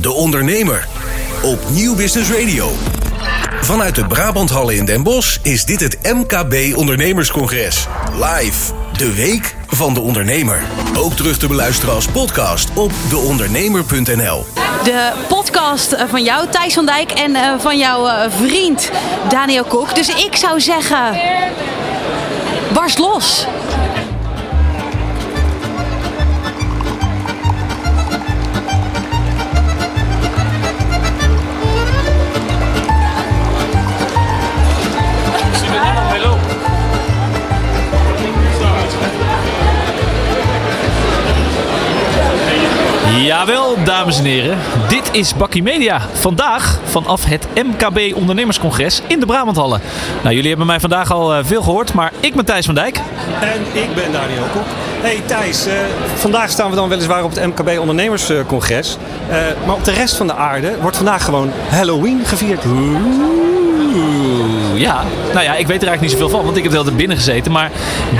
De Ondernemer op Nieuw Business Radio. Vanuit de Brabanthallen in Den Bosch is dit het MKB Ondernemerscongres. Live, de week van de ondernemer. Ook terug te beluisteren als podcast op deondernemer.nl. De podcast eh, van jou, Thijs van Dijk, en eh, van jouw eh, vriend Daniel Kok. Dus ik zou zeggen, barst los. Dames en heren. Dit is Bakkie Media. Vandaag vanaf het MKB Ondernemerscongres in de Brabanthallen. Nou, jullie hebben mij vandaag al eh, veel gehoord, maar ik ben Thijs van Dijk. En ik ben Daniel Kok. Hey Thijs, uh, vandaag staan we dan weliswaar op het MKB Ondernemerscongres. Uh, maar op de rest van de aarde wordt vandaag gewoon Halloween gevierd. Ja. Nou ja, ik weet er eigenlijk niet zoveel van, want ik heb er altijd binnen gezeten. Maar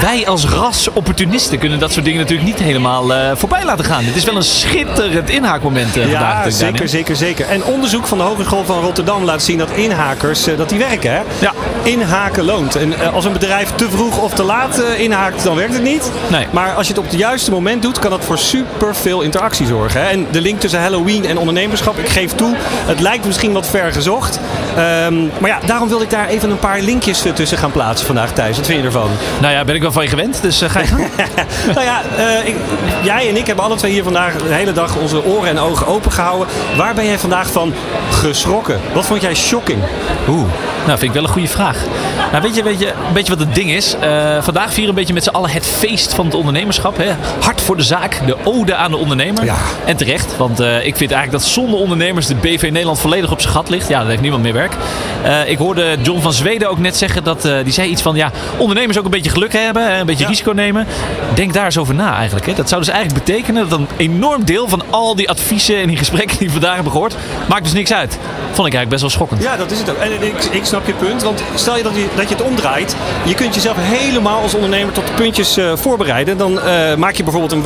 wij als ras opportunisten kunnen dat soort dingen natuurlijk niet helemaal uh, voorbij laten gaan. Het is wel een schitterend inhaakmoment uh, ja, vandaag. Ja, zeker, zeker, zeker. En onderzoek van de Hogeschool van Rotterdam laat zien dat inhakers uh, dat die werken. Hè? Ja. Inhaken loont. En als een bedrijf te vroeg of te laat inhaakt, dan werkt het niet. Nee. Maar als je het op het juiste moment doet, kan dat voor super veel interactie zorgen. Hè? En de link tussen Halloween en ondernemerschap, ik geef toe, het lijkt misschien wat ver gezocht. Um, maar ja, daarom wilde ik daar even een paar linkjes tussen gaan plaatsen vandaag, Thijs. Wat vind je ervan? Nou ja, ben ik wel van je gewend, dus uh, ga je Nou ja, uh, ik, jij en ik hebben alle twee hier vandaag de hele dag onze oren en ogen open gehouden. Waar ben jij vandaag van geschrokken? Wat vond jij shocking? Oeh, nou vind ik wel een goede vraag. Nou, weet je, weet je wat het ding is? Uh, vandaag vieren we een beetje met z'n allen het feest van het ondernemerschap. Hè? Hart voor de zaak, de ode aan de ondernemer. Ja. En terecht, want uh, ik vind eigenlijk dat zonder ondernemers de BV Nederland volledig op zijn gat ligt. Ja, dat heeft niemand meer werk. Uh, ik hoorde John van Zweden ook net zeggen dat uh, die zei iets van ja, ondernemers ook een beetje geluk hebben, een beetje ja. risico nemen. Denk daar eens over na eigenlijk. Hè. Dat zou dus eigenlijk betekenen dat een enorm deel van al die adviezen en die gesprekken die we vandaag hebben gehoord, maakt dus niks uit. Vond ik eigenlijk best wel schokkend. Ja, dat is het ook. En ik, ik snap je punt, want stel je dat, je dat je het omdraait, je kunt jezelf helemaal als ondernemer tot de puntjes uh, voorbereiden. Dan uh, maak je bijvoorbeeld een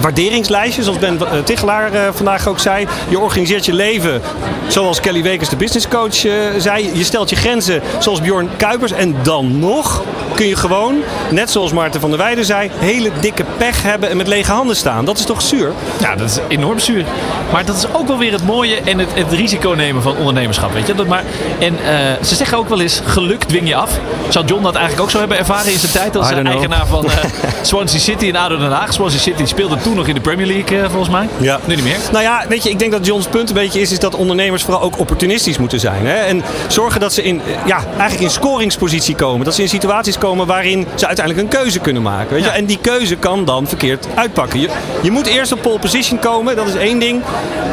waarderingslijstje, zoals Ben Tichelaar vandaag ook zei. Je organiseert je leven, zoals Kelly Wekers, de businesscoach, zei. Je stelt je grenzen, zoals Bjorn Kuipers. En dan nog kun je gewoon, net zoals Maarten van der Weijden zei, hele dikke pech hebben en met lege handen staan. Dat is toch zuur? Ja, dat is enorm zuur. Maar dat is ook wel weer het mooie en het, het risico nemen van ondernemerschap. Weet je? Dat maar, en uh, ze zeggen ook wel eens, geluk dwing je af. Zou John dat eigenlijk ook zo hebben ervaren in zijn tijd als eigenaar van uh, Swansea City in ADO Den Haag? Swansea City speelde toen nog in de Premier League uh, volgens mij. Ja. Nu niet meer. Nou ja, weet je, ik denk dat Johns punt een beetje is, is dat ondernemers vooral ook opportunistisch moeten zijn. Hè? En zorgen dat ze in, ja, eigenlijk in scoringspositie komen. Dat ze in situaties komen waarin ze uiteindelijk een keuze kunnen maken. Weet je? Ja. En die keuze kan dan verkeerd uitpakken. Je, je moet eerst op pole position komen, dat is één ding.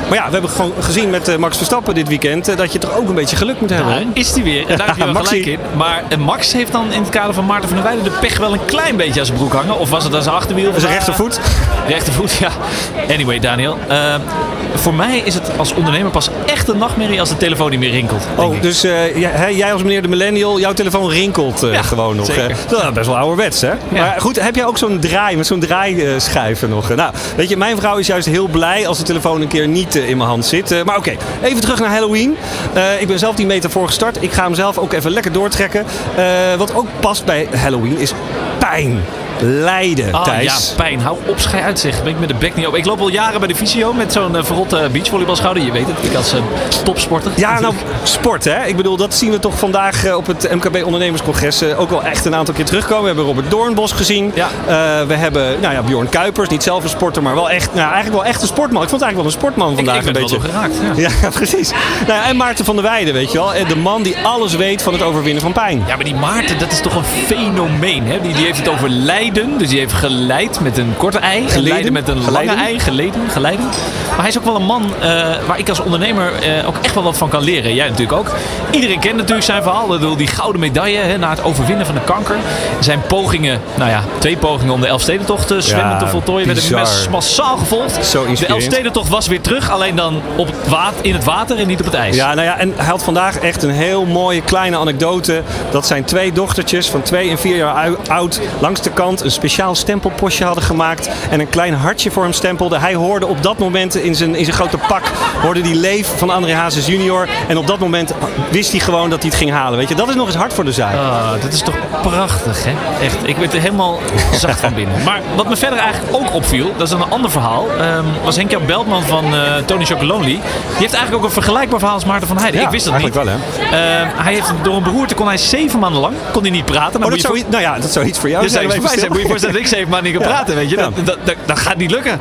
Maar ja, we hebben gewoon gezien met uh, Max Verstappen dit weekend uh, dat je toch ook een beetje geluk moet hebben. Nou, is die weer. En daar heb je wel gelijk in. Maar uh, Max heeft dan in het kader van Maarten van der Weijden de pech wel een klein beetje aan zijn broek hangen. Of was het aan zijn achterwiel? Zijn rechtervoet. Rechtervoet, ja. Anyway, Daniel. voor mij is het als ondernemer pas een nachtmerrie als de telefoon niet meer rinkelt. Oh, dus jij, jij als meneer de millennial, jouw telefoon rinkelt ja, gewoon nog. Zeker. Dat is best wel ouderwets, hè? Ja. Maar goed, heb jij ook zo'n draai met zo'n draaischijf nog? Nou, weet je, mijn vrouw is juist heel blij als de telefoon een keer niet uh, in mijn hand zit. Maar oké, okay, even terug naar Halloween. Ik ben zelf die metafoor gestart. Ik ga hem zelf ook even lekker doortrekken. wat ook past bij Halloween is pijn. Lijden, ah, Thijs. Ja, pijn. Hou op, schij uit zeg. Ben ik met de bek niet op. Ik loop al jaren bij de fysio met zo'n uh, verrotte beachvolleybalschouder. Je weet het, ik als uh, topsporter. Ja, nou, sport hè. Ik bedoel, dat zien we toch vandaag uh, op het MKB Ondernemerscongres ook wel echt een aantal keer terugkomen. We hebben Robert Doornbos gezien. Ja. we hebben nou ja, Bjorn Kuipers, niet zelf een sporter, maar wel echt, nou, eigenlijk wel echt een sportman. Ik vond het eigenlijk wel een sportman vandaag ik, ik een beetje. Wel geraakt, ja. ja, precies. Nou, en Maarten van der Weijden, weet je wel. De man die alles weet van het overwinnen van pijn. Ja, maar die Maarten, dat is toch een fenomeen. Hè? Die, die heeft het over lijden. Dus die heeft geleid met een korte ei. Geleiden met een Geleiden. lange ei. Geleden, geleiden. Maar hij is ook wel een man uh, waar ik als ondernemer uh, ook echt wel wat van kan leren. Jij natuurlijk ook. Iedereen kent natuurlijk zijn verhaal. Bedoel, die gouden medaille hè, na het overwinnen van de kanker. Zijn pogingen, nou ja, twee pogingen om de Elfstedentocht uh, zwemmen Ja, te voltooien. Werden bizar. mes- massaal gevolgd. Zo de. Elfstedentocht was weer terug. Alleen dan op het water, in het water en niet op het ijs. Ja, nou ja, en hij had vandaag echt een heel mooie kleine anekdote. Dat zijn twee dochtertjes van twee en vier jaar oud langs de kant hand een speciaal stempelpostje hadden gemaakt. En een klein hartje voor hem stempelde. Hij hoorde op dat moment in zijn, in zijn grote pak, hoorde die leef van André Hazes junior. En op dat moment wist hij gewoon dat hij het ging halen. Weet je, dat is nog eens hard voor de zaak. Ah, dat is toch prachtig, hè? Echt, ik werd er helemaal zacht van binnen. Maar wat me verder eigenlijk ook opviel, dat is een ander verhaal, ehm, was Henk-Jan Beltman van eh, Tony Chocolonely. Die heeft eigenlijk ook een vergelijkbaar verhaal als Maarten van Heijden. Ja, ik wist dat niet. eigenlijk wel, Ehm, hij heeft door een beroerte kon hij zeven maanden lang kon hij niet praten. Oh, dat je zou, nou ja, dat zou iets voor jou dat zou zijn. iets voor mij zijn. Moet je je voorstellen dat ik maanden niet praten, weet je. Dat, dat, dat, dat gaat niet lukken.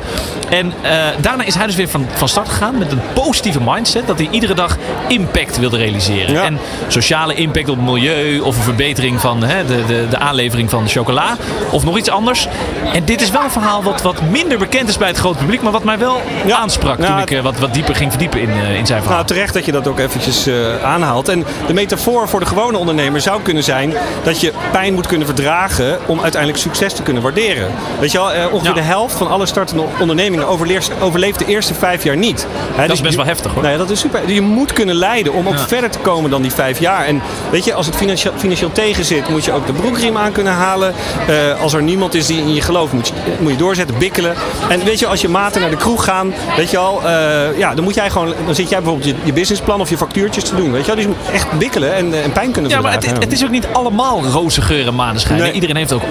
En eh, daarna is hij dus weer van, van start gegaan met een positieve mindset. Dat hij iedere dag impact wilde realiseren. En sociale impact op het milieu. Of een verbetering van hè, de, de, de aanlevering van de chocola. Of nog iets anders. En dit is wel een verhaal wat, wat minder bekend is bij het grote publiek. Maar wat mij wel aansprak toen ik eh, wat, wat dieper ging verdiepen in, eh, in zijn verhaal. Nou, terecht dat je dat ook eventjes aanhaalt. En de metafoor voor de gewone ondernemer zou kunnen zijn dat je pijn moet kunnen verdragen om uiteindelijk succes te kunnen waarderen. Weet je wel, eh, ongeveer Ja. de helft van alle startende ondernemingen overleeft, overleeft de eerste vijf jaar niet. Hè, is dus best je- wel heftig, hoor. Nou ja, dat is super. Je moet kunnen leiden om ook Ja. verder te komen dan die vijf jaar. En weet je, als het financieel, financieel tegen zit, moet je ook de broekriem aan kunnen halen. Eh, als er niemand is die in je gelooft, moet je, moet je doorzetten, bikkelen. En weet je, als je maten naar de kroeg gaan, weet je al, eh, ja, dan moet jij gewoon, dan zit jij bijvoorbeeld je, je businessplan of je factuurtjes te doen. Weet je wel, dus je moet echt bikkelen en, en pijn kunnen Ja, maar het, het is ook niet allemaal roze geur en maneschijn. Nee. Iedereen heeft ook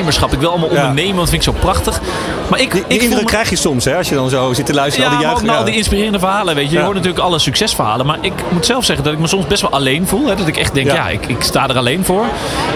ondernemerschap. Ik wil allemaal ondernemen, want dat vind ik zo prachtig. Maar ik, Die, die ik indruk me- krijg je soms, hè, als je dan zo zit te luisteren. Ja, al die maar ook juichen, naar al die inspirerende verhalen. Weet je. je hoort natuurlijk alle succesverhalen. Maar ik moet zelf zeggen dat ik me soms best wel alleen voel. Hè, dat ik echt denk, ja, ik, ik sta er alleen voor.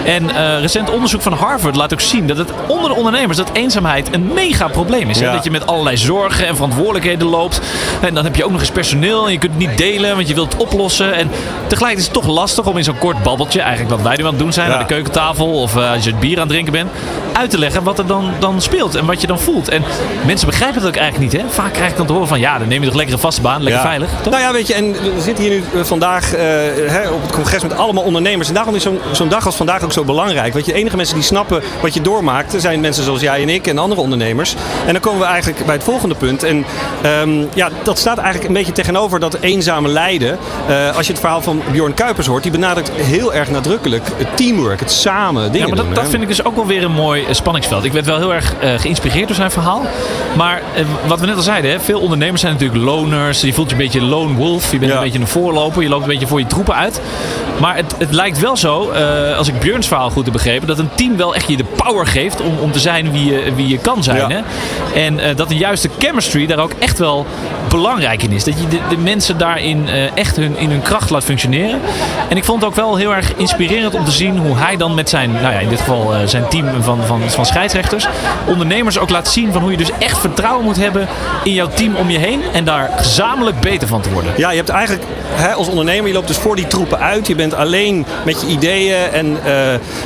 En eh, recent onderzoek van Harvard laat ook zien dat het onder de ondernemers dat eenzaamheid een mega probleem is. Hè? Dat je met allerlei zorgen en verantwoordelijkheden loopt. En dan heb je ook nog eens personeel en je kunt het niet delen, want je wilt het oplossen. En tegelijk is het toch lastig om in zo'n kort babbeltje, eigenlijk wat wij nu aan het doen zijn Ja. aan de keukentafel of eh, als je het bier aan het drinken bent, uit te leggen wat er dan, dan speelt en wat je dan voelt. En mensen begrijpen dat ook eigenlijk niet. Hè? Vaak krijg ik dan te horen van ja, dan neem je toch lekker een vaste baan, lekker Ja. veilig. Toch? Nou ja, weet je, en we zitten hier nu eh, vandaag eh, hè, op het congres met allemaal ondernemers. En daarom is zo'n zo'n dag als vandaag ook zo belangrijk. Weet je, de enige mensen die snappen wat je doormaakt, zijn mensen zoals jij en ik en andere ondernemers. En dan komen we eigenlijk bij het volgende punt. En ehm, ja, dat staat eigenlijk een beetje tegenover dat eenzame lijden. Eh, als je het verhaal van Bjorn Kuipers hoort, die benadrukt heel erg nadrukkelijk het teamwork, het samen dingen Ja, maar dat, doen, dat vind ik dus ook wel weer een mooi eh, spanningsveld. Ik werd wel heel erg eh, geïnspireerd door zijn verhaal. Maar eh, wat we net al zeiden, hè, veel ondernemers zijn natuurlijk loners. Je voelt je een beetje lone wolf. Je bent Ja. een beetje een voorloper. Je loopt een beetje voor je troepen uit. Maar het, het lijkt wel zo, als ik Björns verhaal goed heb begrepen, dat een team wel echt je de power geeft om, om te zijn wie je, wie je kan zijn. Ja. Hè? En dat de juiste chemistry daar ook echt wel belangrijk in is. Dat je de, de mensen daarin echt hun, in hun kracht laat functioneren. En ik vond het ook wel heel erg inspirerend om te zien hoe hij dan met zijn, nou ja, in dit geval zijn team van, van, van scheidsrechters, ondernemers ook laat zien van hoe je dus echt vertrouwen moet hebben in jouw team om je heen en daar gezamenlijk beter van te worden. Ja, je hebt eigenlijk hè, als ondernemer, je loopt dus voor die troepen uit. Je bent alleen met je ideeën en eh,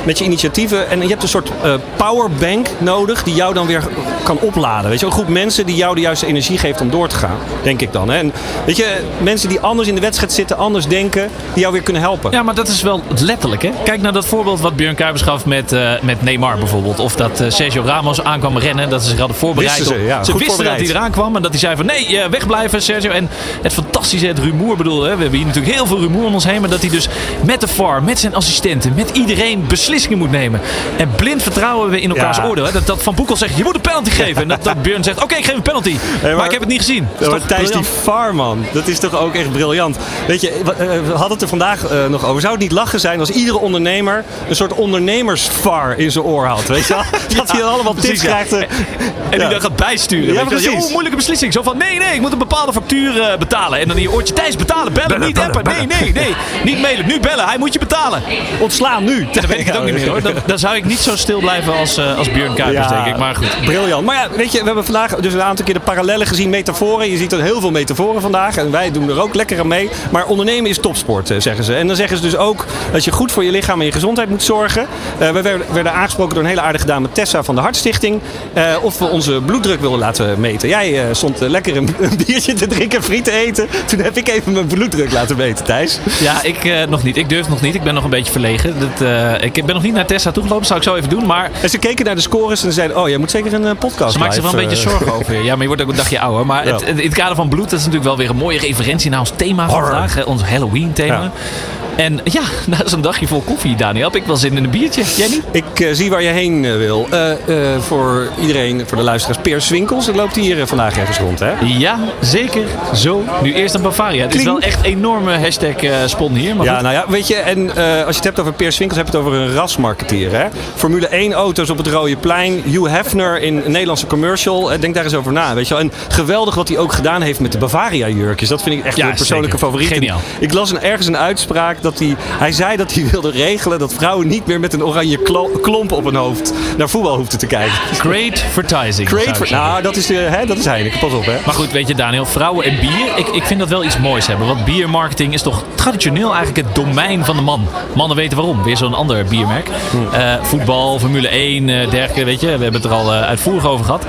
met je initiatieven. En je hebt een soort eh, powerbank nodig die jou dan weer kan opladen. Weet je, een groep mensen die jou de juiste energie geeft om door te gaan, denk ik dan. Hè. En weet je, mensen die anders in de wedstrijd zitten, anders denken, die jou weer kunnen helpen. Ja, maar dat is wel letterlijk. Hè? Kijk naar dat voorbeeld wat Björn Kuipers gaf met, eh, met Neymar bijvoorbeeld. Of dat eh, Sergio Ramos aankwam rennen. Dat ze zich hadden voorbereid. Wisten ze, ja, wisten voorbereid. dat hij eraan kwam. En dat hij zei van nee, eh, wegblijven Sergio. En het fantastische, het rumoer bedoel. Hè? We hebben hier natuurlijk heel veel rumoer om ons heen. Maar dat hij dus met de VAR, met zijn assistenten, met iedereen beslissingen moet nemen. En blind vertrouwen we in elkaars Ja. oordeel. Hè? Dat, dat Van Boekel zegt, je moet een penalty geven. En dat, dat Björn zegt, oké, ik geef een penalty. maar, maar- ik heb het niet gezien. Dat is Thijs, die? VAR, man. Dat is toch ook echt briljant. Weet je, we, eh, we hadden het er vandaag nog over. Zou het niet lachen zijn als iedere ondernemer een soort ondernemers-VAR in zijn oor had? Weet je wel? Dat hij dan allemaal Precies, krijgt. eh. En die dan gaat bijsturen. Ja, weet je wel. moeilijke beslissing. Zo van, nee, nee, ik moet een bepaalde factuur eh, betalen. En dan in je oortje, Thijs, betalen, bellen, niet appen. Nee, nee, nee. Niet mailen, nu bellen. Hij moet je betalen. Ontslaan nu. Dan weet ik het ook niet meer hoor. Dan, dan zou ik niet zo stil blijven als, eh als Björn Kuipers, denk ik. Maar goed. Briljant. Maar ja, weet je, we hebben vandaag dus een aantal keer de parallellen gezien, metaforen. Je ziet er heel veel metaforen vandaag en wij doen er ook lekker aan mee. Maar ondernemen is topsport, zeggen ze. En dan zeggen ze dus ook dat je goed voor je lichaam en je gezondheid moet zorgen. We werden, werden aangesproken door een hele aardige dame, Tessa van de Hartstichting. eh, of we onze bloeddruk willen laten meten. Jij eh, stond eh, lekker een, een biertje te drinken, friet te eten. Toen heb ik even mijn bloeddruk laten meten, Thijs. Ja, ik nog niet. Ik durf nog niet. Ik ben nog een beetje verlegen. Dat, ik ben nog niet naar Tessa toegelopen. Zou ik zo even doen. Maar En ze keken naar de scores en ze zeiden, oh, jij moet zeker een podcast Ze maakt zich wel een beetje zorgen over je. Ja, maar je wordt ook een dagje ouder. Maar Ja. het, in het kader van bloed, dat is natuurlijk wel weer een mooie referentie naar ons thema Horror. vandaag. Ons Halloween thema. Ja. En ja, na zo'n dagje vol koffie, Daniel, heb ik wel zin in een biertje. Jij niet? Ik uh, zie waar je heen uh, wil. Uh, voor iedereen, voor de luisteraars, Peer Swinkels. Het loopt hier vandaag ergens rond, hè? Ja, zeker. Zo. Nu eerst een Bavaria. Het is wel echt een enorme hashtag spon hier. Maar ja, goed. nou ja, weet je, en als je het hebt over Peer Swinkels, heb je het over een rasmarketeer, hè? Formule 1 auto's op het Rode Plein. Hugh Hefner in een Nederlandse commercial. Denk daar eens over na, weet je wel. En geweldig wat hij ook gedaan heeft met de Bavaria jurkjes. Dat vind ik echt ja, mijn persoonlijke zeker. favoriet. Geniaal. Ik las een, ergens een uitspraak dat hij... Hij zei dat hij wilde regelen dat vrouwen niet meer met een oranje klomp op hun hoofd naar voetbal hoefden te kijken. Great vertising. Great for, nou, dat is, de, hè, dat is Heineken. Pas op, hè. Maar goed, weet je Daniel, vrouwen en bier. Ik, ik vind dat wel iets moois hebben. Want biermarketing is toch traditioneel eigenlijk het domein van de man. Mannen weten waarom. Weer zo'n ander biermerk. Hm. Uh, voetbal, Formule 1, uh, dergelijke, weet je. We hebben het er al uh, uitvoerig over gehad.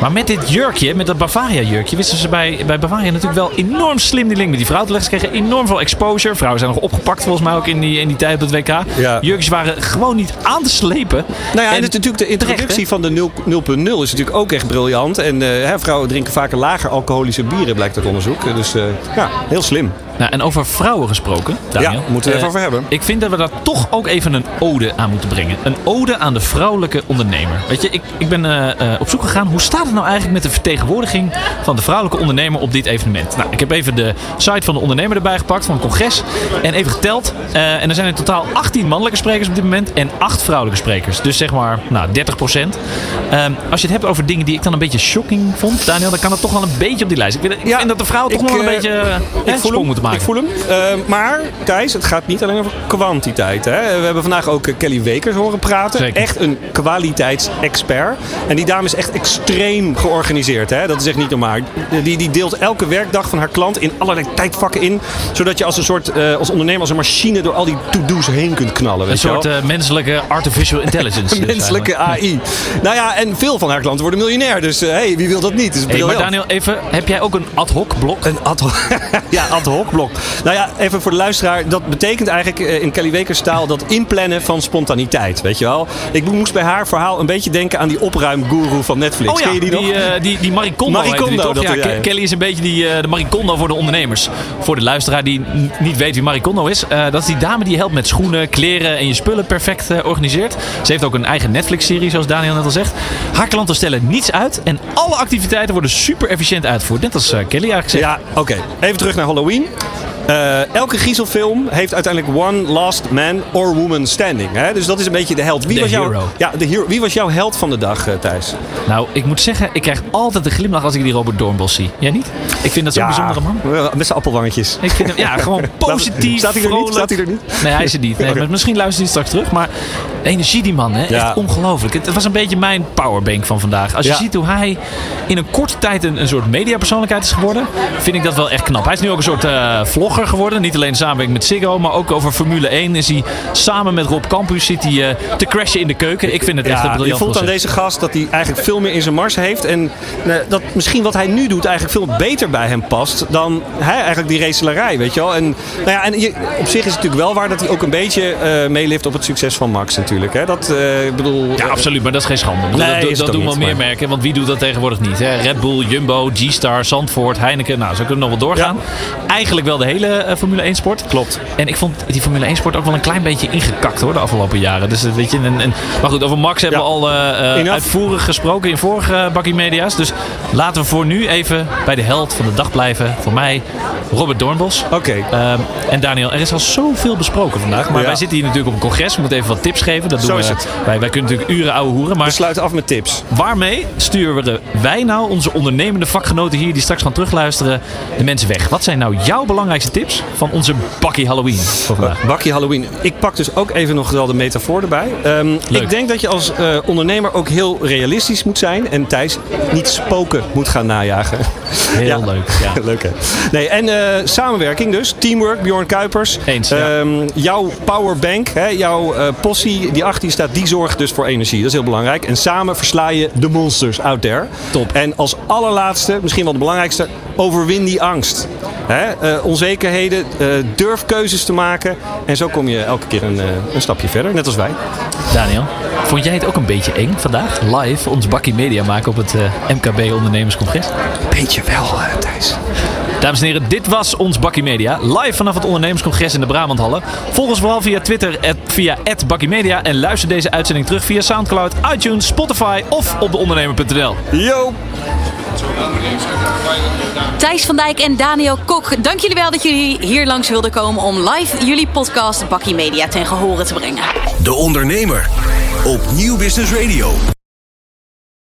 Maar met dit jurkje, met dat Bavaria jurkje, wisten ze bij, bij Bavaria natuurlijk wel enorm slim die link met die vrouw te leggen. Ze kregen enorm veel exposure. Vrouwen zijn nog opgepakt volgens mij ook in die, in die tijd op het WK. Ja. Jurkjes waren gewoon niet aan te slepen. Nou ja, en, en het, natuurlijk de introductie van de 0.0 is natuurlijk ook echt briljant. En hè, vrouwen drinken vaker lager alcoholische bieren, blijkt uit onderzoek. Dus ja, heel slim. Nou, en over vrouwen gesproken, Daniel. Ja, moeten we even uh, over hebben. Ik vind dat we daar toch ook even een ode aan moeten brengen. Een ode aan de vrouwelijke ondernemer. Weet je, ik, ik ben uh, op zoek gegaan. Hoe staat het nou eigenlijk met de vertegenwoordiging van de vrouwelijke ondernemer op dit evenement? Nou, ik heb even de site van de ondernemer erbij gepakt, van het congres. En even geteld. en er zijn in totaal 18 mannelijke sprekers op dit moment en 8 vrouwelijke sprekers. Dus zeg maar, nou, 30 procent. als je het hebt over dingen die ik dan een beetje shocking vond, Daniel, dan kan het toch wel een beetje op die lijst. Ik vind, ik ja, vind dat de vrouwen toch wel een beetje ik sprong moeten maken. Ik voel hem. Uh, maar Thijs, het gaat niet alleen over kwantiteit. Hè? We hebben vandaag ook Kelly Wekers horen praten. Zeker. Echt een kwaliteitsexpert. En die dame is echt extreem georganiseerd. Hè? Dat is echt niet normaal. Die, die deelt elke werkdag van haar klant in allerlei tijdvakken in. Zodat je als een soort, uh, als ondernemer, als een machine door al die to-do's heen kunt knallen. Een weet soort je uh, menselijke artificial intelligence. dus menselijke AI. nou ja, en veel van haar klanten worden miljonair. Dus hey, wie wil dat niet? Dus hey, maar Daniel, even, heb jij ook een ad hoc blok? Een ad hoc, ja, ad hoc blok. Nou ja, even voor de luisteraar. Dat betekent eigenlijk in Kelly Wekers taal dat inplannen van spontaniteit. Weet je wel? Ik moest bij haar verhaal een beetje denken aan die opruimgoeroe van Netflix. Oh ja, Ken je die, die nog? Die, die Kondo, dat ja. Kelly is een beetje die, de Marie Kondo voor de ondernemers. Voor de luisteraar die niet weet wie Marie Kondo Uh, dat is die dame die helpt met schoenen, kleren en je spullen perfect organiseert. Ze heeft ook een eigen Netflix-serie, zoals Daniel net al zegt. Haar klanten stellen niets uit en alle activiteiten worden super efficiënt uitgevoerd. Net als Kelly eigenlijk zegt. Ja, oké. Even terug naar Halloween. Uh, elke griezelfilm heeft uiteindelijk one last man or woman standing. Hè? Dus dat is een beetje de held. Wie, de was, jouw, ja, de hero. Wie was jouw held van de dag, uh, Thijs? Nou, ik moet zeggen, ik krijg altijd een glimlach als ik die Robert Doornbos zie. Jij niet? Ik vind dat zo'n ja, bijzondere man. Met zijn appelwangetjes. Ik vind hem, ja, gewoon positief, Staat hij er vrolijk. niet? Staat hij er niet? Nee, hij is er niet. Nee, Okay. Misschien luistert hij straks terug. Maar de energie die man, hè, Ja. echt ongelooflijk. Het was een beetje mijn powerbank van vandaag. Als je ziet hoe hij in een korte tijd een, een soort mediapersoonlijkheid is geworden, vind ik dat wel echt knap. Hij is nu ook een soort eh, vlogger geworden. Niet alleen samenwerking met Ziggo, maar ook over Formule 1 is hij samen met Rob Campus zit hij eh, te crashen in de keuken. Ik vind het echt een Ja, je briljant voelt aan deze gast dat hij eigenlijk veel meer in zijn mars heeft. En eh, dat misschien wat hij nu doet eigenlijk veel beter bij hem past dan hij eigenlijk die racelarij, weet je wel. En, nou ja, en je, op zich is het natuurlijk wel waar dat hij ook een beetje eh meelift op het succes van Max natuurlijk. Hè. Dat, ik bedoel... Ja, absoluut, maar dat is geen schande. Bedoel, Nee, dat dat doen wel meer maar- merken, want wie doet dat tegenwoordig niet? Hè? Red Bull, Jumbo, G-Star, Zandvoort, Heineken, nou, zo kunnen we nog wel doorgaan. Eigenlijk wel de hele eh, Formule 1 sport. Klopt. En ik vond die Formule 1 sport ook wel een klein beetje ingekakt hoor, de afgelopen jaren. Dus eh, weet je, en, en, maar goed, over Max hebben Ja. we al Enough. uitvoerig gesproken in vorige uh, Bakkie Media's. Dus laten we voor nu even bij de held van de dag blijven. Voor mij, Robert Doornbos. Oké. Ehm, en Daniel, er is al zoveel besproken vandaag. Maar Ja. wij zitten hier natuurlijk op een congres. We moeten even wat tips geven. Dat doen Zo we, is het. Wij, wij kunnen natuurlijk uren ouwe hoeren. Maar We sluiten af met tips. Waarmee sturen wij nou onze ondernemende vakgenoten hier die straks gaan terugluisteren de mensen weg? Wat zijn nou jouw belangrijkste tips van onze bakkie Halloween voor vandaag? Bakje Halloween. Ik pak dus ook even nog wel de metafoor erbij. Ehm, ik denk dat je als eh, ondernemer ook heel realistisch moet zijn. En Thijs niet spoken moet gaan najagen. Heel Ja. leuk. Ja. Leuk hè? Nee, en eh, samenwerking dus. Teamwork, Bjorn Kuipers. Eens, ja. Ehm, jouw powerbank, hè, jouw eh, possie die achter je staat, die zorgt dus voor energie. Dat is heel belangrijk. En samen versla je de monsters out there. Top. En als allerlaatste, misschien wel de belangrijkste, overwin die angst. Hè? eh, onzekerheden, eh, durf keuzes te maken. En zo kom je elke keer een, eh, een stapje verder, net als wij. Daniel, vond jij het ook een beetje eng vandaag? Live ons bakkie media maken op het MKB Ondernemerscongres? Beetje wel, Thijs. Dames en heren, dit was ons Bakkie Media. Live vanaf het ondernemerscongres in de Brabanthallen. Volg ons vooral via Twitter, via Bakkie Media. En luister deze uitzending terug via Soundcloud, iTunes, Spotify of op deondernemer.nl. Yo! Thijs van Dijk en Daniel Kok, dank jullie wel dat jullie hier langs wilden komen om live jullie podcast Bakkie Media ten gehore te brengen. De Ondernemer op Nieuw Business Radio.